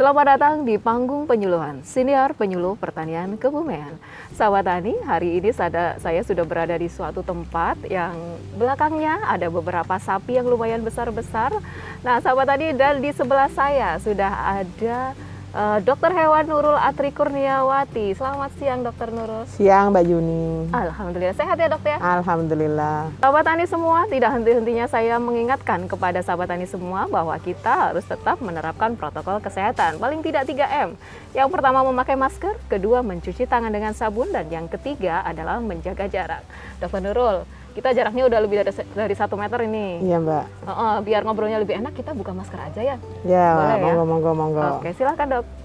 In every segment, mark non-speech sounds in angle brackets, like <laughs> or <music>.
Selamat datang di panggung penyuluhan senior penyuluh pertanian Kebumen. Sahabat Tani, hari ini saya, sudah berada di suatu tempat yang belakangnya ada beberapa sapi yang lumayan besar-besar. Nah, sahabat Tani dan di sebelah saya sudah ada Uh, Dokter Hewan Nurul Atri Kurniawati. Selamat siang Dokter Nurul. Siang Mbak Yuni. Alhamdulillah sehat ya dok ya. Alhamdulillah. Sahabat tani semua, tidak henti-hentinya saya mengingatkan kepada sahabat tani semua bahwa kita harus tetap menerapkan protokol kesehatan. Paling tidak 3M. Yang pertama memakai masker, kedua mencuci tangan dengan sabun, dan yang ketiga adalah menjaga jarak. Dokter Nurul, kita jaraknya udah lebih dari, dari satu meter ini. Iya mbak. Uh, uh, biar ngobrolnya lebih enak, kita buka masker aja ya. Ya, Boleh monggo, ya? monggo, monggo. Oke, silakan dok.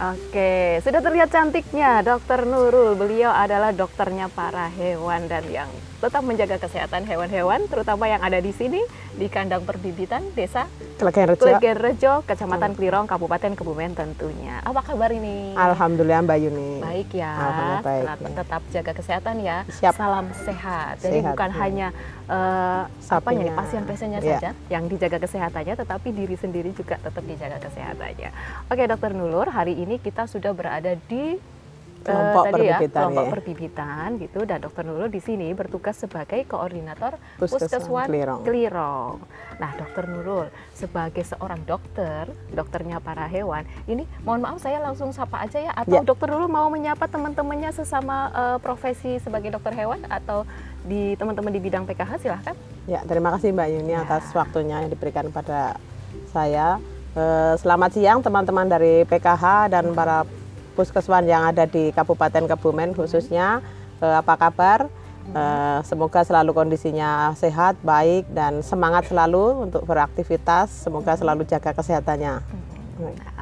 Oke, sudah terlihat cantiknya Dokter Nurul. Beliau adalah dokternya para hewan dan yang tetap menjaga kesehatan hewan-hewan, terutama yang ada di sini di kandang perbibitan Desa Klegen Rejo, Klegen Rejo Kecamatan hmm. Klirong, Kabupaten Kebumen tentunya. Apa kabar ini? Alhamdulillah Mbak Yuni. Baik ya. baik. Tetap, tetap jaga kesehatan ya. Siap. Salam sehat. Jadi sehat, bukan ya. hanya uh, apa nih pasien-pasiennya ya. saja yang dijaga kesehatannya, tetapi diri sendiri juga tetap dijaga kesehatannya. Oke, Dokter Nulur, hari ini kita sudah berada di kelompok uh, perbibitan, ya, kelompok ya. perbibitan gitu dan dokter Nurul di sini bertugas sebagai koordinator puskeswan Klirong. Klirong. Nah, dokter Nurul sebagai seorang dokter, dokternya para hewan, ini mohon maaf saya langsung sapa aja ya atau ya. dokter Nurul mau menyapa teman-temannya sesama uh, profesi sebagai dokter hewan atau di teman-teman di bidang PKH silahkan. Ya, terima kasih Mbak Yuni ya. atas waktunya yang diberikan pada saya. Uh, selamat siang teman-teman dari PKH dan para puskeswan yang ada di Kabupaten Kebumen khususnya eh, apa kabar? Eh, semoga selalu kondisinya sehat, baik dan semangat selalu untuk beraktivitas. Semoga selalu jaga kesehatannya.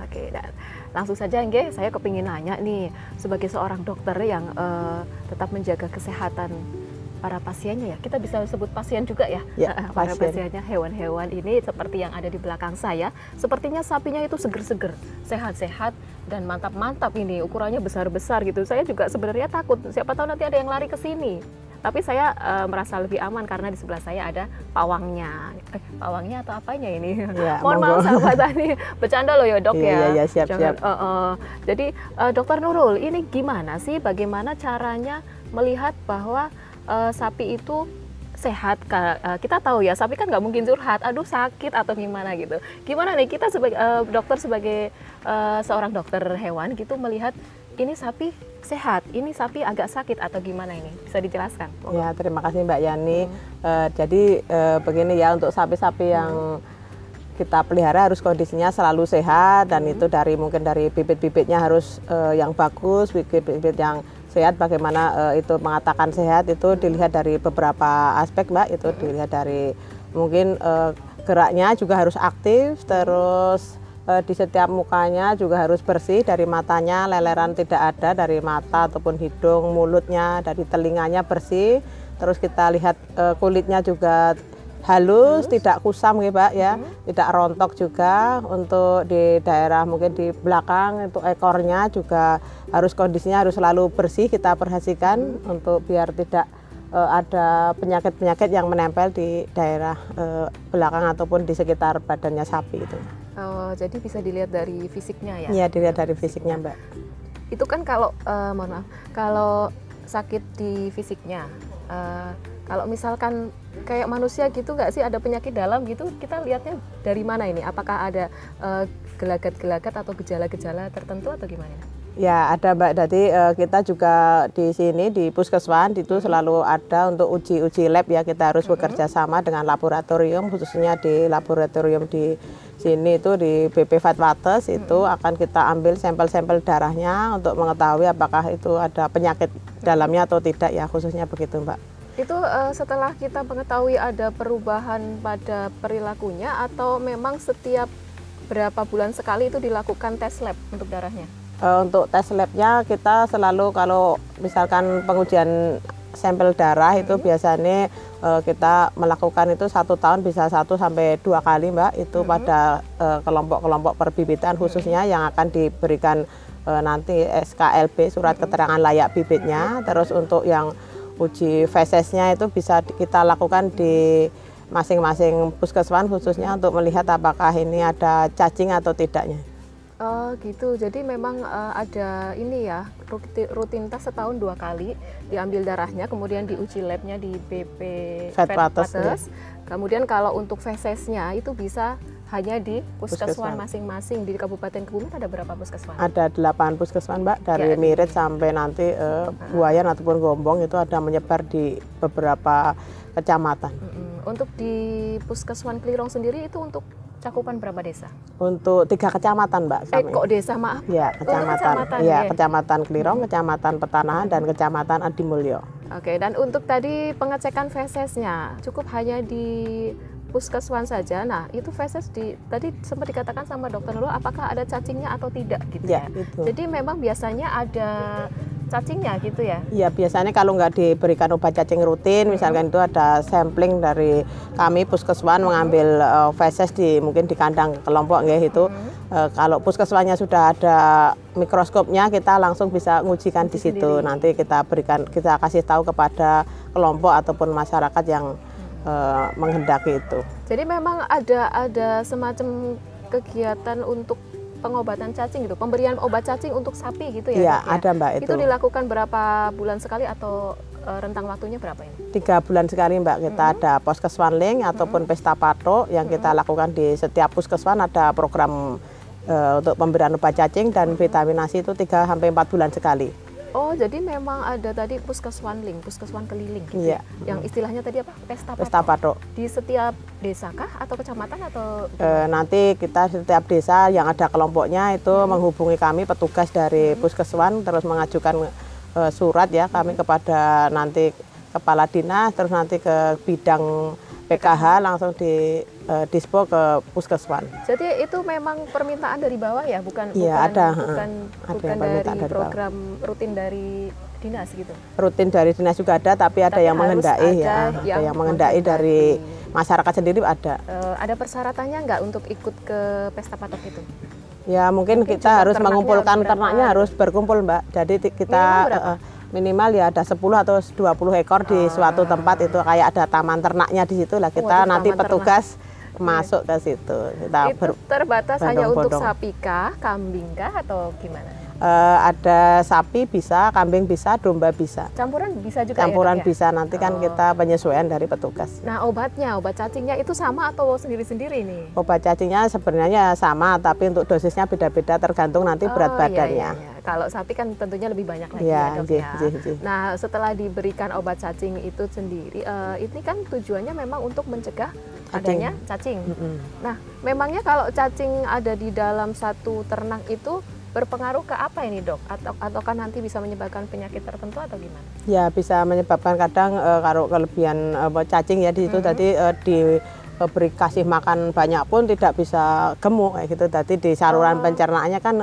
Oke, dan langsung saja Nge, saya kepingin nanya nih sebagai seorang dokter yang uh, tetap menjaga kesehatan para pasiennya ya. Kita bisa sebut pasien juga ya. ya para pasien. pasiennya hewan-hewan ini seperti yang ada di belakang saya. Sepertinya sapinya itu seger-seger, sehat-sehat dan mantap-mantap ini. Ukurannya besar-besar gitu. Saya juga sebenarnya takut. Siapa tahu nanti ada yang lari ke sini. Tapi saya e, merasa lebih aman karena di sebelah saya ada pawangnya. Eh, pawangnya atau apanya ini? Ya, <laughs> Mohon maaf sahabat <laughs> tadi, bercanda loh ya dok iya, ya. Iya, iya siap, Jangan, siap. Uh, uh, jadi uh, dokter Nurul, ini gimana sih? Bagaimana caranya melihat bahwa uh, sapi itu sehat uh, kita tahu ya sapi kan nggak mungkin curhat aduh sakit atau gimana gitu gimana nih kita sebagai uh, dokter sebagai uh, seorang dokter hewan gitu melihat ini sapi sehat ini sapi agak sakit atau gimana ini bisa dijelaskan oh. ya terima kasih mbak Yani hmm. uh, jadi uh, begini ya untuk sapi-sapi hmm. yang kita pelihara harus kondisinya selalu sehat dan hmm. itu dari mungkin dari bibit-bibitnya harus uh, yang bagus bibit-bibit yang sehat bagaimana uh, itu mengatakan sehat itu dilihat dari beberapa aspek mbak. Itu dilihat dari mungkin uh, geraknya juga harus aktif terus uh, di setiap mukanya juga harus bersih dari matanya leleran tidak ada dari mata ataupun hidung mulutnya dari telinganya bersih. Terus kita lihat uh, kulitnya juga halus, halus. tidak kusam gitu Pak ya, hmm. tidak rontok juga untuk di daerah mungkin di belakang itu ekornya juga harus kondisinya harus selalu bersih kita perhatikan hmm. untuk biar tidak uh, ada penyakit-penyakit yang menempel di daerah uh, belakang ataupun di sekitar badannya sapi itu. Oh, jadi bisa dilihat dari fisiknya ya? Iya, dilihat dari fisiknya, Mbak. Itu kan kalau uh, mohon maaf, kalau sakit di fisiknya uh, kalau misalkan kayak manusia gitu nggak sih? Ada penyakit dalam gitu? Kita lihatnya dari mana ini? Apakah ada uh, gelagat-gelagat atau gejala-gejala tertentu atau gimana? Ya ada Mbak, jadi uh, kita juga di sini di Puskeswan itu selalu ada untuk uji-uji lab ya. Kita harus bekerja sama dengan laboratorium khususnya di laboratorium di sini itu di BP Fatwates itu akan kita ambil sampel-sampel darahnya untuk mengetahui apakah itu ada penyakit dalamnya atau tidak ya khususnya begitu Mbak itu uh, setelah kita mengetahui ada perubahan pada perilakunya atau memang setiap berapa bulan sekali itu dilakukan tes lab untuk darahnya? Uh, untuk tes labnya kita selalu kalau misalkan pengujian sampel darah itu hmm. biasanya uh, kita melakukan itu satu tahun bisa satu sampai dua kali mbak itu hmm. pada kelompok-kelompok uh, perbibitan khususnya hmm. yang akan diberikan uh, nanti SKLB surat hmm. keterangan layak bibitnya terus untuk yang uji fesesnya itu bisa kita lakukan di masing-masing puskeswan khususnya untuk melihat apakah ini ada cacing atau tidaknya. Oh gitu, jadi memang uh, ada ini ya rutin, rutinitas setahun dua kali diambil darahnya, kemudian diuji labnya di BP Vetpates, ya. Kemudian kalau untuk fesesnya itu bisa hanya di puskeswan masing-masing di Kabupaten Kebumen ada berapa puskeswan? Ada delapan puskeswan mbak dari ya, Mirit sampai nanti uh, Buayan ataupun Gombong itu ada menyebar di beberapa kecamatan. Mm -hmm. Untuk di puskeswan Klirong sendiri itu untuk cakupan berapa desa? Untuk tiga kecamatan, Mbak. Eh, kok desa maaf? Ya, kecamatan. kecamatan ya, ya, kecamatan Klirong, kecamatan Petanahan, dan kecamatan Adimulyo. Oke, dan untuk tadi pengecekan fesesnya cukup hanya di puskeswan saja. Nah, itu feses di tadi sempat dikatakan sama dokter dulu apakah ada cacingnya atau tidak gitu ya. ya. Itu. Jadi memang biasanya ada cacingnya gitu ya? Iya biasanya kalau nggak diberikan obat cacing rutin, misalkan itu ada sampling dari kami puskeswan mengambil uh, feses di mungkin di kandang kelompok ya itu. Uh, kalau puskeswannya sudah ada mikroskopnya, kita langsung bisa ngujikan di situ. Nanti kita berikan, kita kasih tahu kepada kelompok ataupun masyarakat yang uh, menghendaki itu. Jadi memang ada ada semacam kegiatan untuk pengobatan cacing gitu, pemberian obat cacing untuk sapi gitu ya? Iya, ya? ada mbak itu. Itu dilakukan berapa bulan sekali atau e, rentang waktunya berapa ini? Tiga bulan sekali mbak, kita mm -hmm. ada poskeswanling ataupun mm -hmm. pesta patok yang mm -hmm. kita lakukan di setiap puskeswan ada program e, untuk pemberian obat cacing dan vitaminasi itu 3 sampai empat bulan sekali. Oh, jadi memang ada tadi puskeswanling, puskeswan keliling gitu. Iya. Ya? Yang istilahnya tadi apa? Pesta patok. Pesta patok. Di setiap desa kah atau kecamatan atau e, nanti kita setiap desa yang ada kelompoknya itu hmm. menghubungi kami petugas dari hmm. puskeswan terus mengajukan e, surat ya kami hmm. kepada nanti kepala dinas terus nanti ke bidang PKH langsung di uh, dispo ke puskeswan. Jadi itu memang permintaan dari bawah ya, bukan ya, bukan ada, bukan, ada bukan dari, dari program bawah. rutin dari dinas gitu. Rutin dari dinas juga ada, tapi ada tapi yang mengendai ya, ada yang, yang mengendai dari masyarakat sendiri ada. Uh, ada persyaratannya nggak untuk ikut ke pesta patok itu? Ya mungkin, mungkin kita harus mengumpulkan ternaknya harus berkumpul mbak. Jadi kita minimal ya ada 10 atau 20 ekor di ah. suatu tempat itu kayak ada taman ternaknya di situ lah kita oh, nanti petugas ternak. masuk ke situ kita itu terbatas hanya untuk sapi kah, kambing kah atau gimana? Uh, ada sapi bisa, kambing bisa, domba bisa. Campuran bisa juga Campuran ya, bisa, nanti kan oh. kita penyesuaian dari petugas. Nah obatnya, obat cacingnya itu sama atau sendiri-sendiri nih? Obat cacingnya sebenarnya sama, tapi untuk dosisnya beda-beda tergantung nanti oh, berat iya, badannya. Iya, iya. Kalau sapi kan tentunya lebih banyak lagi ya, ya dok ya. Jih, jih. Nah setelah diberikan obat cacing itu sendiri, uh, ini kan tujuannya memang untuk mencegah adanya cacing. Mm -hmm. Nah memangnya kalau cacing ada di dalam satu ternak itu berpengaruh ke apa ini dok? Atau ataukah nanti bisa menyebabkan penyakit tertentu atau gimana? Ya bisa menyebabkan kadang uh, kalau kelebihan uh, cacing ya di situ mm -hmm. tadi uh, di beri kasih makan banyak pun tidak bisa gemuk kayak gitu. Tadi di saluran oh. pencernaannya kan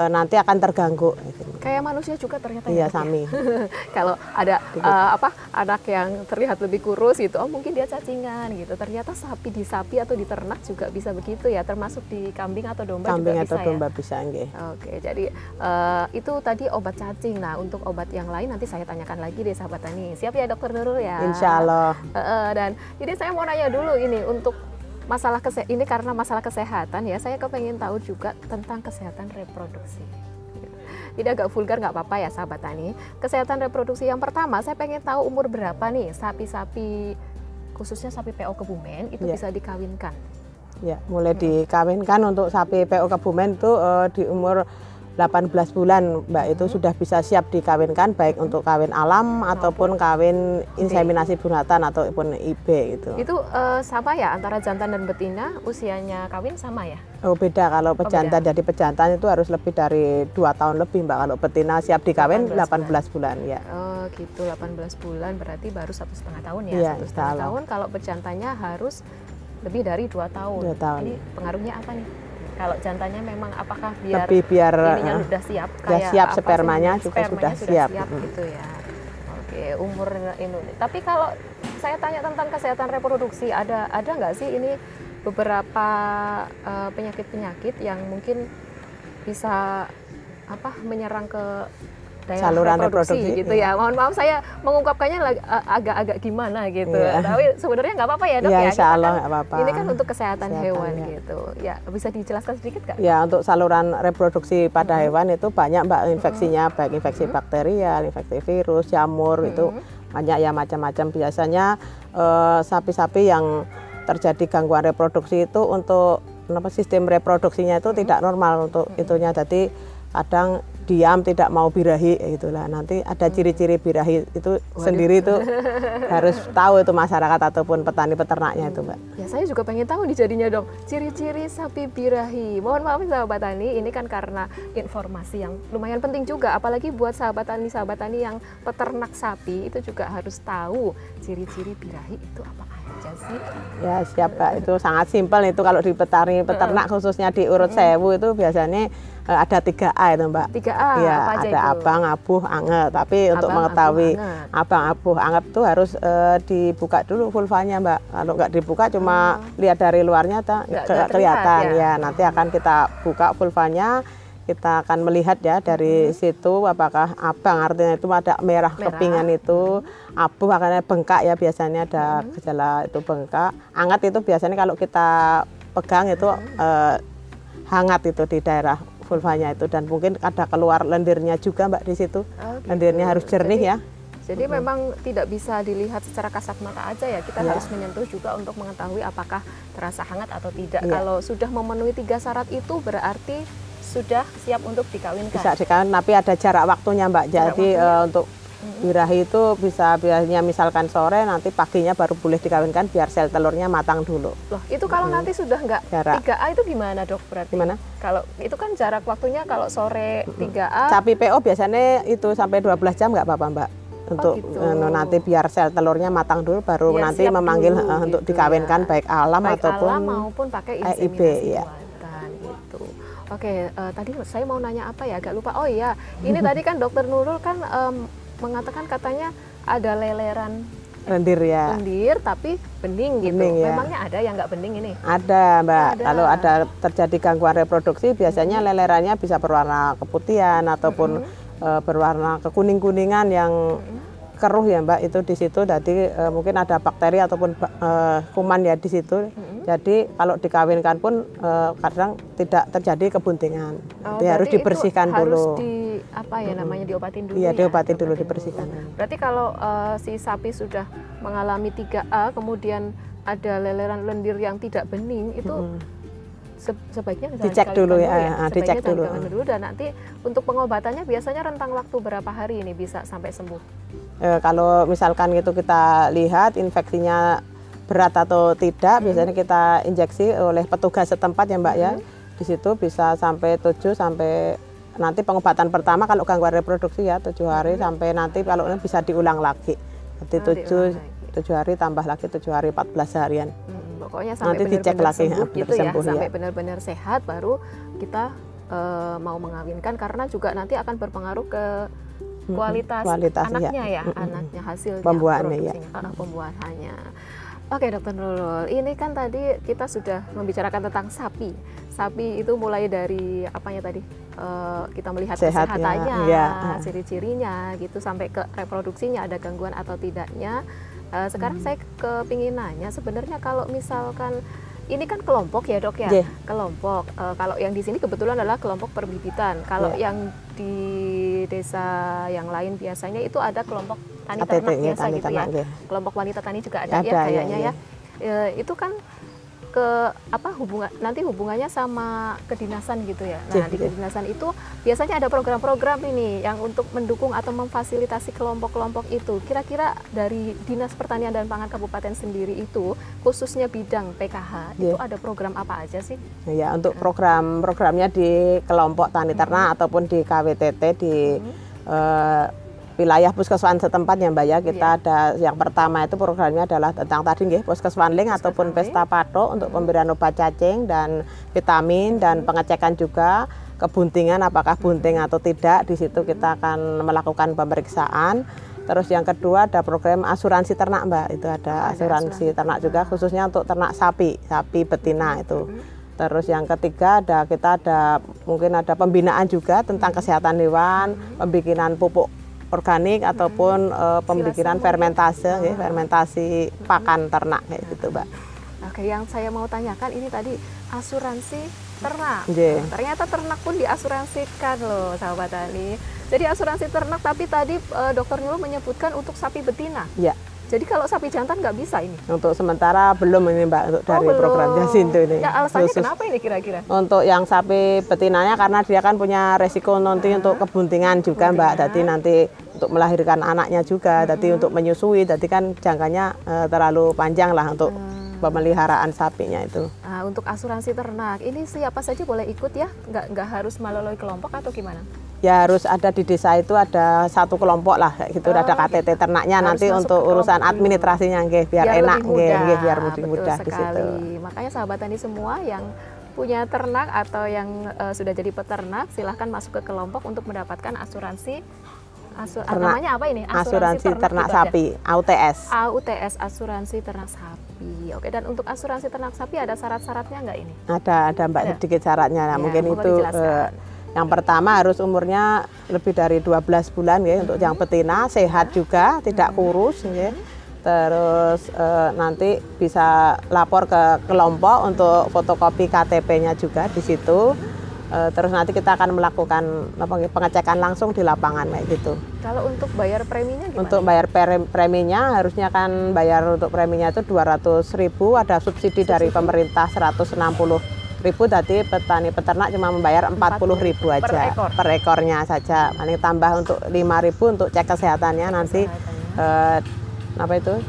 e, nanti akan terganggu. Kayak manusia juga ternyata iya, ya. sami. <laughs> Kalau ada uh, apa anak yang terlihat lebih kurus gitu, oh mungkin dia cacingan gitu. Ternyata sapi di sapi atau di ternak juga bisa begitu ya, termasuk di kambing atau domba kambing juga atau bisa domba ya. bisa enggak. Oke, jadi uh, itu tadi obat cacing. Nah, untuk obat yang lain nanti saya tanyakan lagi deh sahabat tani. Siap ya dokter Nurul ya? Insya Allah. Uh, uh, dan jadi saya mau nanya dulu ini untuk masalah kese ini karena masalah kesehatan ya saya kepengen tahu juga tentang kesehatan reproduksi tidak agak vulgar nggak apa-apa ya sahabat tani kesehatan reproduksi yang pertama saya pengen tahu umur berapa nih sapi-sapi khususnya sapi PO Kebumen itu ya. bisa dikawinkan ya mulai hmm. dikawinkan untuk sapi PO Kebumen itu uh, di umur 18 bulan Mbak itu hmm. sudah bisa siap dikawinkan baik hmm. untuk kawin alam hmm. ataupun kawin inseminasi bunatan ataupun IB gitu. Itu uh, sama ya antara jantan dan betina usianya kawin sama ya? Oh beda kalau pejantan oh, jadi pejantan itu harus lebih dari dua tahun lebih Mbak kalau betina siap dikawin 18 bulan, 18 bulan ya. Oh gitu 18 bulan berarti baru satu setengah tahun ya, ya satu setengah tahun kalau pejantannya harus lebih dari dua tahun. Dua tahun. Ini pengaruhnya apa nih? Kalau jantannya memang apakah biar Lebih biar ininya uh, sudah siap kayak siap spermanya juga spermanya sudah, sudah siap, siap hmm. gitu ya. Oke, umur ini. Tapi kalau saya tanya tentang kesehatan reproduksi, ada ada nggak sih ini beberapa uh, penyakit-penyakit yang mungkin bisa apa menyerang ke daya Saluran reproduksi, reproduksi, gitu ya. Mohon maaf saya mengungkapkannya agak-agak gimana gitu. Iya. Tapi sebenarnya nggak apa-apa ya dok Iya, ya. insya Allah kan- nggak apa-apa. Ini kan untuk kesehatan, Kesehatan, hewan ya. gitu. Ya bisa dijelaskan sedikit nggak? Ya untuk saluran reproduksi pada hewan itu banyak mbak infeksinya baik infeksi bakterial, infeksi virus, jamur itu banyak ya macam-macam. Biasanya eh, sapi-sapi yang terjadi gangguan reproduksi itu untuk apa sistem reproduksinya itu tidak normal untuk itunya. Jadi kadang diam tidak mau birahi itulah nanti ada ciri-ciri birahi itu sendiri itu <laughs> harus tahu itu masyarakat ataupun petani peternaknya itu mbak. Ya saya juga pengen tahu nih jadinya dong ciri-ciri sapi birahi. Mohon maaf sahabat tani, ini kan karena informasi yang lumayan penting juga, apalagi buat sahabat tani sahabat tani yang peternak sapi itu juga harus tahu ciri-ciri birahi itu apa aja sih. Ya siap Kak, itu sangat simpel itu kalau di petani peternak khususnya di urut sewu itu biasanya ada 3A itu Mbak. 3A Iya, apa aja ada itu? abang, abuh, anget. Tapi untuk Abang, mengetahui abuh, abang, abuh, anget itu harus eh, dibuka dulu vulvanya Mbak. Kalau nggak dibuka cuma lihat dari luarnya tak Nggak- ke- nggak kelihatan ya? ya. Nanti akan kita buka vulvanya kita akan melihat ya dari situ apakah abang artinya itu ada merah, Merah. kepingan itu abuh akan bengkak ya biasanya ada gejala itu bengkak anget itu biasanya kalau kita pegang itu eh, hangat itu di daerah vulvanya itu dan mungkin ada keluar lendirnya juga mbak di situ Oh, gitu. lendirnya harus jernih ya Jadi memang tidak bisa dilihat secara kasat mata aja ya. Kita Iya. harus menyentuh juga untuk mengetahui apakah terasa hangat atau tidak. Iya. Kalau sudah memenuhi tiga syarat itu berarti sudah siap untuk dikawinkan. bisa dikawin tapi ada jarak waktunya mbak Jarak jadi waktunya. eh, untuk birahi itu bisa biasanya misalkan sore nanti paginya baru boleh dikawinkan biar sel telurnya matang dulu Loh, itu kalau nanti sudah nggak Jarak. 3A itu gimana dok berarti? Gimana? Kalau itu kan jarak waktunya kalau sore 3A Sapi PO biasanya itu sampai 12 jam nggak apa-apa mbak untuk gitu. eh, nanti biar sel telurnya matang dulu baru Biar nanti memanggil dulu eh, untuk gitu dikawinkan ya. baik alam baik ataupun alam maupun pakai EIB, inseminasi ya. buatan gitu. Oke, eh, tadi saya mau nanya apa ya? Agak lupa. Oh iya, ini tadi kan Dokter Nurul kan em, mengatakan katanya ada leleran rendir ya. lendir tapi bening gitu. Bening, ya. Memangnya ada yang nggak bening ini? Ada mbak. Ada. Kalau ada terjadi gangguan reproduksi biasanya lelerannya bisa berwarna keputihan ataupun eh, berwarna kekuning-kuningan yang keruh ya mbak itu di situ jadi eh, mungkin ada bakteri ataupun eh, kuman ya di situ jadi kalau dikawinkan pun eh, kadang tidak terjadi kebuntingan Oh, Jadi harus dibersihkan harus dulu di apa ya namanya diobatin dulu Iya, ya? diobatin dulu, Diobatin dibersihkan. Berarti kalau eh, si sapi sudah mengalami 3A kemudian ada leleran lendir yang tidak bening itu se- sebaiknya Dicek dulu ya, ah, Sebaiknya dicek dulu. dulu dan nanti untuk pengobatannya biasanya rentang waktu berapa hari ini bisa sampai sembuh? Eh, kalau misalkan itu kita lihat infeksinya berat atau tidak, biasanya kita injeksi oleh petugas setempat ya Mbak ya. Di situ bisa sampai 7 sampai nanti pengobatan pertama kalau gangguan reproduksi ya 7 hari sampai nanti kalau ini bisa diulang lagi. Diulang 7 7 hari tambah lagi 7 hari 14 harian. Hmm, pokoknya sampai Nanti dicek lagi, sembuh gitu ya, sembuh, ya. sampai benar-benar sehat baru kita eh, mau mengawinkan karena juga nanti akan berpengaruh ke kualitas, kualitas, ya. anaknya ya, anaknya hasilnya Pembuahannya, ya. ah, pembuahannya. Oke dokter Nurul, ini kan tadi kita sudah membicarakan tentang sapi. Sapi itu mulai dari apanya tadi? Eh, kita melihat Sehat, ya. kesehatannya, Iya. ciri-cirinya gitu sampai ke reproduksinya ada gangguan atau tidaknya. Eh, sekarang saya kepingin nanya sebenarnya kalau misalkan ini kan kelompok ya dok ya, Iya. kelompok. Eh, kalau yang di sini kebetulan adalah kelompok perbibitan. Kalau Iya. yang di desa yang lain biasanya itu ada kelompok tani ATT, ternak ya, biasa tani gitu ternak, ya. ya. Kelompok wanita tani juga ada, Ada, ya ya, kayaknya ya. ya. Eh, itu kan ke apa hubungan nanti hubungannya sama kedinasan gitu ya. Nah, Iya, di iya. kedinasan itu biasanya ada program-program ini yang untuk mendukung atau memfasilitasi kelompok-kelompok itu. Kira-kira dari Dinas Pertanian dan Pangan Kabupaten sendiri itu khususnya bidang PKH itu Iya. ada program apa aja sih? Ya, untuk program-programnya di kelompok tani ternak ataupun di KWTT di eh, wilayah puskeswan setempat ya Mbak ya. Kita Iya. ada yang pertama itu programnya adalah tentang tadi nggih puskeswanling ataupun pesta patok untuk pemberian obat cacing dan vitamin dan pengecekan juga kebuntingan apakah bunting atau tidak. Di situ kita akan melakukan pemeriksaan. Terus yang kedua ada program asuransi ternak Mbak. Itu ada ada asuransi asuransi ternak juga khususnya untuk ternak sapi, sapi betina itu. Terus yang ketiga ada kita ada mungkin ada pembinaan juga tentang kesehatan hewan, pembikinan pupuk organik ataupun uh, pembikinan fermentase, ya, fermentasi pakan ternak kayak gitu, Mbak. Oke, yang saya mau tanyakan ini tadi asuransi ternak. Nah, ternyata ternak pun diasuransikan loh, sahabat tani. Jadi asuransi ternak, tapi tadi eh, Dokter Nurul menyebutkan untuk sapi betina. Ya, Jadi kalau sapi jantan nggak bisa ini. untuk sementara belum ini Mbak untuk dari Oh, belum. program Jasinto ini. Ya alasannya Khusus kenapa ini kira-kira? Untuk yang sapi betinanya karena dia kan punya resiko nanti untuk kebuntingan juga Mbak. Jadi nanti untuk melahirkan anaknya juga, jadi untuk menyusui, jadi kan jangkanya eh, terlalu panjang lah untuk Hmm. Pemeliharaan sapinya itu. Nah, untuk asuransi ternak, ini siapa saja boleh ikut ya? Nggak, nggak harus melalui kelompok atau gimana? Ya harus ada di desa itu ada satu kelompok lah gitu, Oh, ada KTT gitu. ternaknya Harus nanti untuk urusan administrasinya nggih biar, enak lebih nggih, biar lebih mudah di situ. Makanya sahabat tani semua yang punya ternak atau yang eh, sudah jadi peternak, silahkan masuk ke kelompok untuk mendapatkan asuransi. Asu, ah, Ternak. namanya apa ini? Asuransi ternak juga ada? sapi, AUTS. AUTS asuransi ternak sapi. Oke, dan untuk asuransi ternak sapi ada syarat-syaratnya nggak ini? Ada ada Mbak Ada. sedikit syaratnya. Nah, Ya, mungkin itu eh, yang pertama harus umurnya lebih dari 12 bulan ya untuk yang betina, sehat juga, tidak kurus ya. Terus eh, nanti bisa lapor ke kelompok untuk fotokopi KTP-nya juga di situ. Eh, terus nanti kita akan melakukan pengecekan langsung di lapangan kayak gitu. Kalau untuk bayar preminya gimana? Untuk bayar pre- preminya harusnya kan bayar untuk preminya itu 200.000 ada subsidi dari pemerintah 160.000 tadi petani peternak cuma membayar 40.000 per aja ekor. per ekornya saja. Paling tambah untuk 5.000 untuk cek kesehatannya nanti eh, apa itu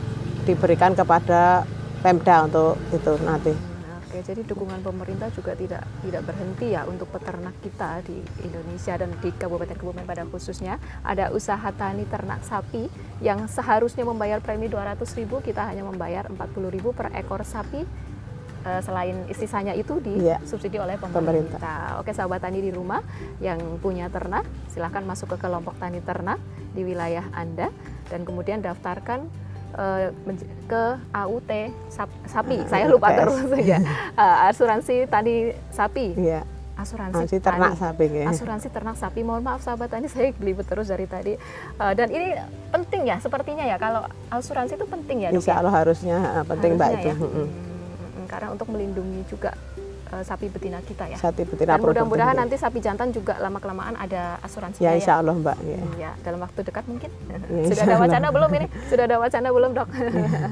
diberikan kepada Pemda untuk itu nanti. Oke, jadi dukungan pemerintah juga tidak tidak berhenti ya untuk peternak kita di Indonesia dan di Kabupaten Kebumen pada khususnya ada usaha tani ternak sapi yang seharusnya membayar premi 200.000 kita hanya membayar 40.000 per ekor sapi Eh, selain sisanya itu Iya. disubsidi oleh pemerintah. Pemerintah. Oke, sahabat tani di rumah yang punya ternak, silahkan masuk ke kelompok tani ternak di wilayah Anda dan kemudian daftarkan eh, men- ke AUT sap- sapi. Saya lupa terus <laughs> ya. Eh, asuransi tani sapi. Iya, Asuransi masih ternak tani. sapi nggih. Asuransi ternak sapi. Mohon maaf sahabat tani, <laughs> saya belibet terus dari tadi. Eh, dan ini penting ya, sepertinya ya kalau asuransi itu penting ya, Insya ya? Allah harusnya penting Mbak Harusnya itu. ya. Hmm, karena untuk melindungi juga eh, sapi betina kita ya. Sapi betina Dan mudah-mudahan nanti sapi jantan juga lama kelamaan ada asuransinya Ya insya Allah Mbak. ya. Iya, dalam waktu dekat mungkin. Ya, <laughs> Sudah ada Allah. wacana belum ini? Sudah ada wacana belum, Dok?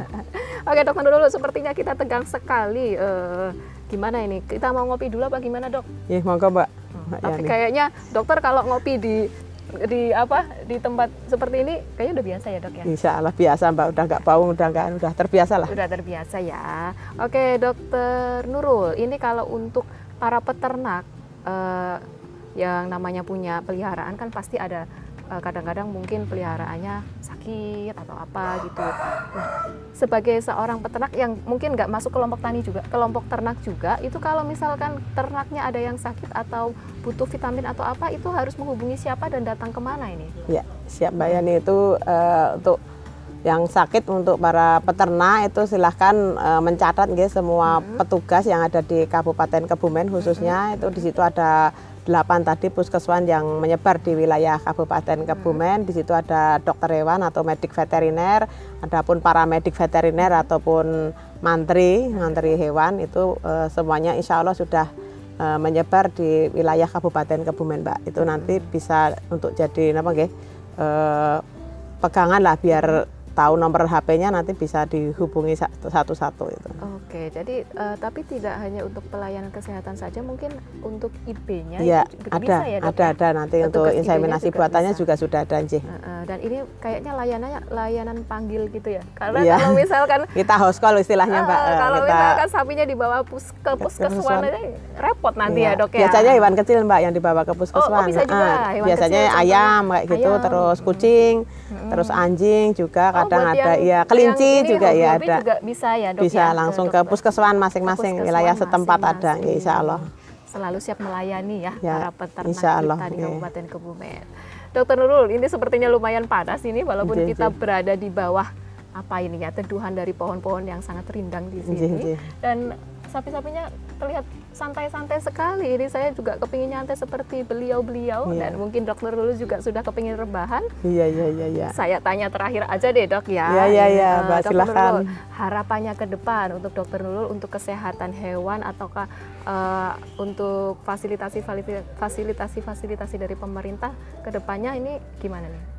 <laughs> Oke, Dok dulu sepertinya kita tegang sekali. Eh, gimana ini? Kita mau ngopi dulu apa gimana, Dok? Ya, monggo Mbak. Mbak Tapi Yani. kayaknya dokter kalau ngopi di di apa di tempat seperti ini kayaknya udah biasa ya, Dok ya? Insya Allah biasa Mbak, udah nggak bau, udah nggak, udah terbiasa lah. Udah terbiasa ya. Oke, Dokter Nurul, ini kalau untuk para peternak eh, yang namanya punya peliharaan kan pasti ada kadang-kadang mungkin peliharaannya sakit atau apa gitu. Nah, sebagai seorang peternak yang mungkin nggak masuk kelompok tani juga, kelompok ternak juga, itu kalau misalkan ternaknya ada yang sakit atau butuh vitamin atau apa, itu harus menghubungi siapa dan datang ke mana ini? Ya, siap Mbak Yani itu eh, untuk yang sakit untuk para peternak itu silahkan eh, mencatat nggih semua petugas yang ada di Kabupaten Kebumen khususnya itu di situ ada delapan tadi puskeswan yang menyebar di wilayah Kabupaten Kebumen. Di situ ada dokter hewan atau medik veteriner adapun paramedik veteriner ataupun mantri mantri hewan itu eh, semuanya insya Allah sudah eh, menyebar di wilayah Kabupaten Kebumen Mbak. Itu nanti bisa untuk jadi apa nggih eh, pegangan lah biar tahu nomor HP-nya nanti bisa dihubungi satu- satu-satu itu. Oke, jadi eh, tapi tidak hanya untuk pelayanan kesehatan saja, mungkin untuk IB-nya itu juga ada, bisa ya dok ada, ya? ada nanti untuk inseminasi juga buatannya bisa. juga sudah ada Nji. Eh, eh, dan ini kayaknya layanannya layanan panggil gitu ya, karena Iya. kalau misalkan <laughs> Kita host call istilahnya Mbak. eh, Eh, kalau kita misalkan sapinya dibawa pus ke puskeswan aja repot nanti Iya. ya dok ya. Biasanya hewan kecil Mbak yang dibawa ke puskeswan. bisa juga, Ah, hewan biasanya kecil, ayam kayak gitu, ayam. terus kucing, terus anjing juga Oh, kadang ada yang- ya yang kelinci ini juga ya ada. juga bisa ya dok Bisa ya, langsung ke dokter. puskeswan masing-masing Ke wilayah setempat ada, ya, masing-masing. insya Allah. Selalu siap melayani ya, Ya, para peternak insya Allah, kita di iya. Kabupaten Kebumen. Dokter Nurul, ini sepertinya lumayan panas ini walaupun Iya, kita iya. berada di bawah apa ini ya teduhan dari pohon-pohon yang sangat rindang di sini Nggih, nggih. dan sapi-sapinya terlihat santai-santai sekali. Ini saya juga kepingin nyantai seperti beliau-beliau Iya. dan mungkin dokter dulu juga sudah kepingin rebahan. Iya iya iya iya. Saya tanya terakhir aja deh dok ya. Iya, iya, iya, Eh, Mbak. Nurul, harapannya ke depan untuk dokter Nurul untuk kesehatan hewan ataukah eh, untuk fasilitasi fasilitasi fasilitasi dari pemerintah ke depannya ini gimana nih?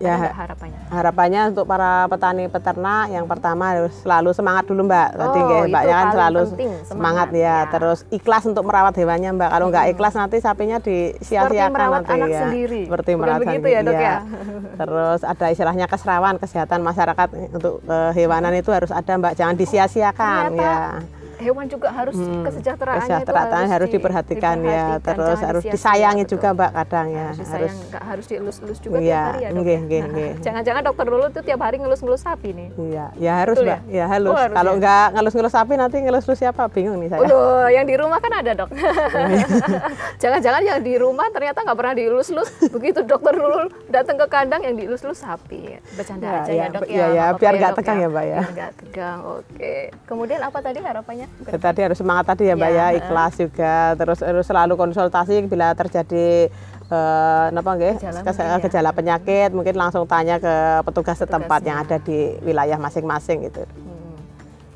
Ya, harapannya? Harapannya untuk para petani peternak yang pertama harus selalu semangat dulu Mbak. Tadi Oh, Mbak ya kan selalu penting, semangat, semangat, ya. ya. Terus ikhlas untuk merawat hewannya Mbak. Kalau nggak ikhlas nanti sapinya Seperti disia-siakan merawat nanti anak ya. sendiri. Seperti Bukan merawat begitu sendiri, ya, Dok, iya. ya? <laughs> Terus ada istilahnya keserawan kesehatan masyarakat untuk eh, hewanan itu harus ada Mbak. Jangan disia-siakan Ternyata ya. Hewan juga harus Hmm, kesejahteraannya Kesejahteraan itu harus di- diperhatikan ya. diperhatikan, Terus jangan harus disayangi betul. juga Mbak kadang ya. harus disayang, nggak harus dielus-elus juga Iya, tiap hari ya dok nggih, ya? nggih, nggih. Jangan-jangan dokter dulu tuh tiap hari ngelus-ngelus sapi nih. Iya, ya harus Betul Mbak. Ya, halus. Oh, harus Kalau ya? nggak ngelus-ngelus sapi nanti ngelus-ngelus siapa? Bingung nih saya. Waduh, yang di rumah kan ada dok. <laughs> Jangan-jangan yang di rumah ternyata nggak pernah dielus-elus. Begitu dokter dulu datang ke kandang yang dielus-elus sapi. Bercanda Ya, aja ya, ya dok ya, ya. ya, nggak apa-apa biar nggak tegang ya, Mbak, ya. Nggak tegang, oke. Kemudian apa tadi harapannya? Ya, tadi harus semangat tadi ya Mbak Ya, ya, ikhlas juga. Terus harus selalu konsultasi bila terjadi eh apa nggih? Gejala ya. gejala penyakit mungkin langsung tanya ke petugas setempat yang Petugasnya. ada di wilayah masing-masing gitu. Hmm.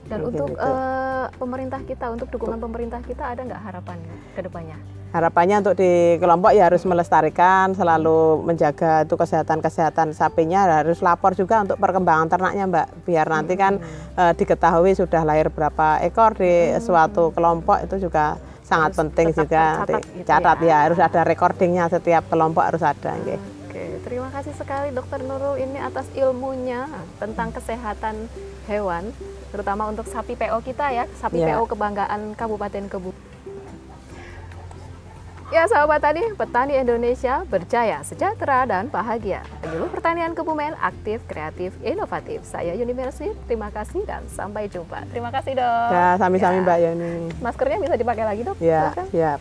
Dan Mungkin untuk itu. eh, pemerintah kita, untuk dukungan pemerintah kita ada nggak harapan ke depannya? Harapannya untuk di kelompok ya harus melestarikan, selalu menjaga itu kesehatan-kesehatan sapinya harus lapor juga untuk perkembangan ternaknya Mbak. Biar nanti kan Hmm. eh, diketahui sudah lahir berapa ekor di suatu kelompok itu juga sangat Harus penting juga. Nanti gitu catat ya. ya. harus ada recordingnya setiap kelompok harus ada nggih. Oke, terima kasih sekali Dokter Nurul ini atas ilmunya tentang kesehatan hewan, terutama untuk sapi PO kita ya, sapi Ya. PO kebanggaan Kabupaten Kebu. Ya sahabat tani, petani Indonesia berjaya, sejahtera, dan bahagia. Penyuluh pertanian Kebumen aktif, kreatif, inovatif. Saya Yuni Mersi, terima kasih dan sampai jumpa. Terima kasih dok. Ya, sami-sami Ya. Mbak Yani. Maskernya bisa dipakai lagi dok? Ya, siap.